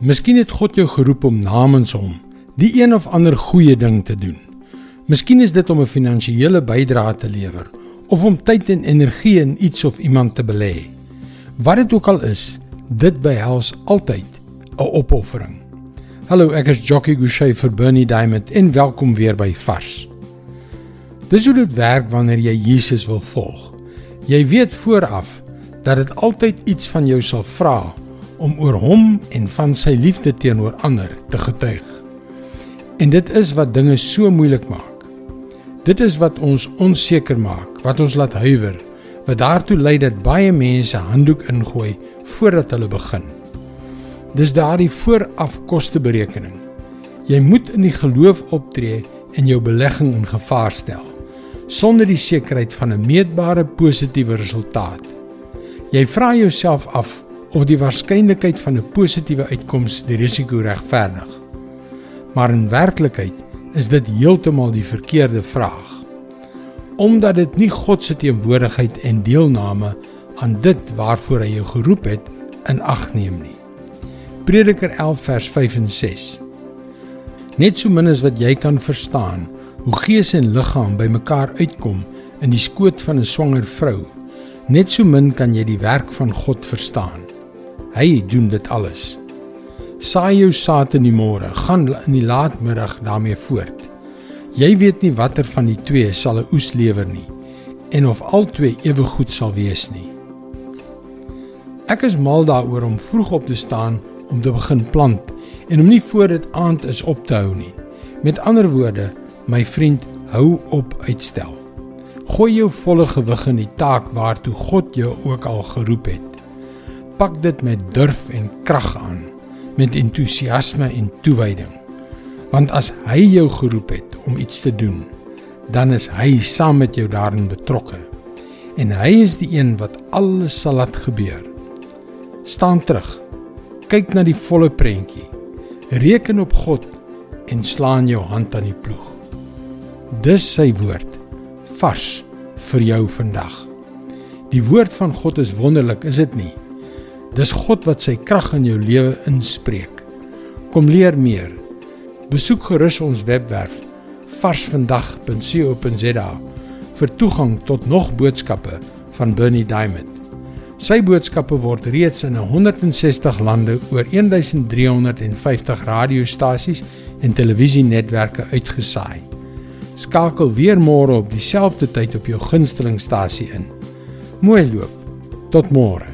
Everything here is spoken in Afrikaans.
Miskien het God jou geroep om namens hom die een of ander goeie ding te doen. Miskien is dit om 'n finansiële bydrae te lewer of om tyd en energie in iets of iemand te belê. Wat dit ook al is, dit behels altyd 'n opoffering. Hallo, ek is Jockey Gouchee vir Bernie Diamond en welkom weer by Vars. Dis hoe dit werk wanneer jy Jesus wil volg. Jy weet vooraf dat dit altyd iets van jou sal vra om oor hom en van sy liefde teenoor ander te getuig. En dit is wat dinge so moeilik maak. Dit is wat ons onseker maak, wat ons laat huiwer, wat daartoe lei dat baie mense handdoek ingooi voordat hulle begin. Dis daardie voorafkosteberekening. Jy moet in die geloof optree en jou belegging in gevaar stel sonder die sekerheid van 'n meetbare positiewe resultaat. Jy vra jouself af of die waarskynlikheid van 'n positiewe uitkoms die risiko regverdig. Maar in werklikheid is dit heeltemal die verkeerde vraag. Omdat dit nie God se teenwoordigheid en deelname aan dit waarvoor hy jou geroep het in ag neem nie. Prediker 11 vers 5 en 6. Net so min as wat jy kan verstaan hoe gees en liggaam bymekaar uitkom in die skoot van 'n swanger vrou, net so min kan jy die werk van God verstaan. Hy doen dit alles. Saai jou saad in die môre, gaan in die laatmiddag daarmee voort. Jy weet nie watter van die twee sal 'n oes lewer nie en of albei ewe goed sal wees nie. Ek is mal daaroor om vroeg op te staan om te begin plant en om nie voor dit aand is op te hou nie. Met ander woorde, my vriend, hou op uitstel. Gooi jou volle gewig in die taak waartoe God jou ook al geroep het. Pak dit met durf en krag aan met entoesiasme en toewyding. Want as hy jou geroep het om iets te doen, dan is hy saam met jou daarin betrokke. En hy is die een wat alles sal laat gebeur. Staan terug. Kyk na die volle prentjie. Reken op God en slaan jou hand aan die ploeg. Dis sy woord vars vir jou vandag. Die woord van God is wonderlik, is dit nie? Dis God wat sy krag in jou lewe inspreek. Kom leer meer. Besoek gerus ons webwerf varsvandag.co.za vir toegang tot nog boodskappe van Bernie Diamond. Sy boodskappe word reeds in 160 lande oor 1350 radiostasies en televisienetwerke uitgesaai. Skakel weer môre op dieselfde tyd op jou gunstelingstasie in. Mooi loop. Tot môre.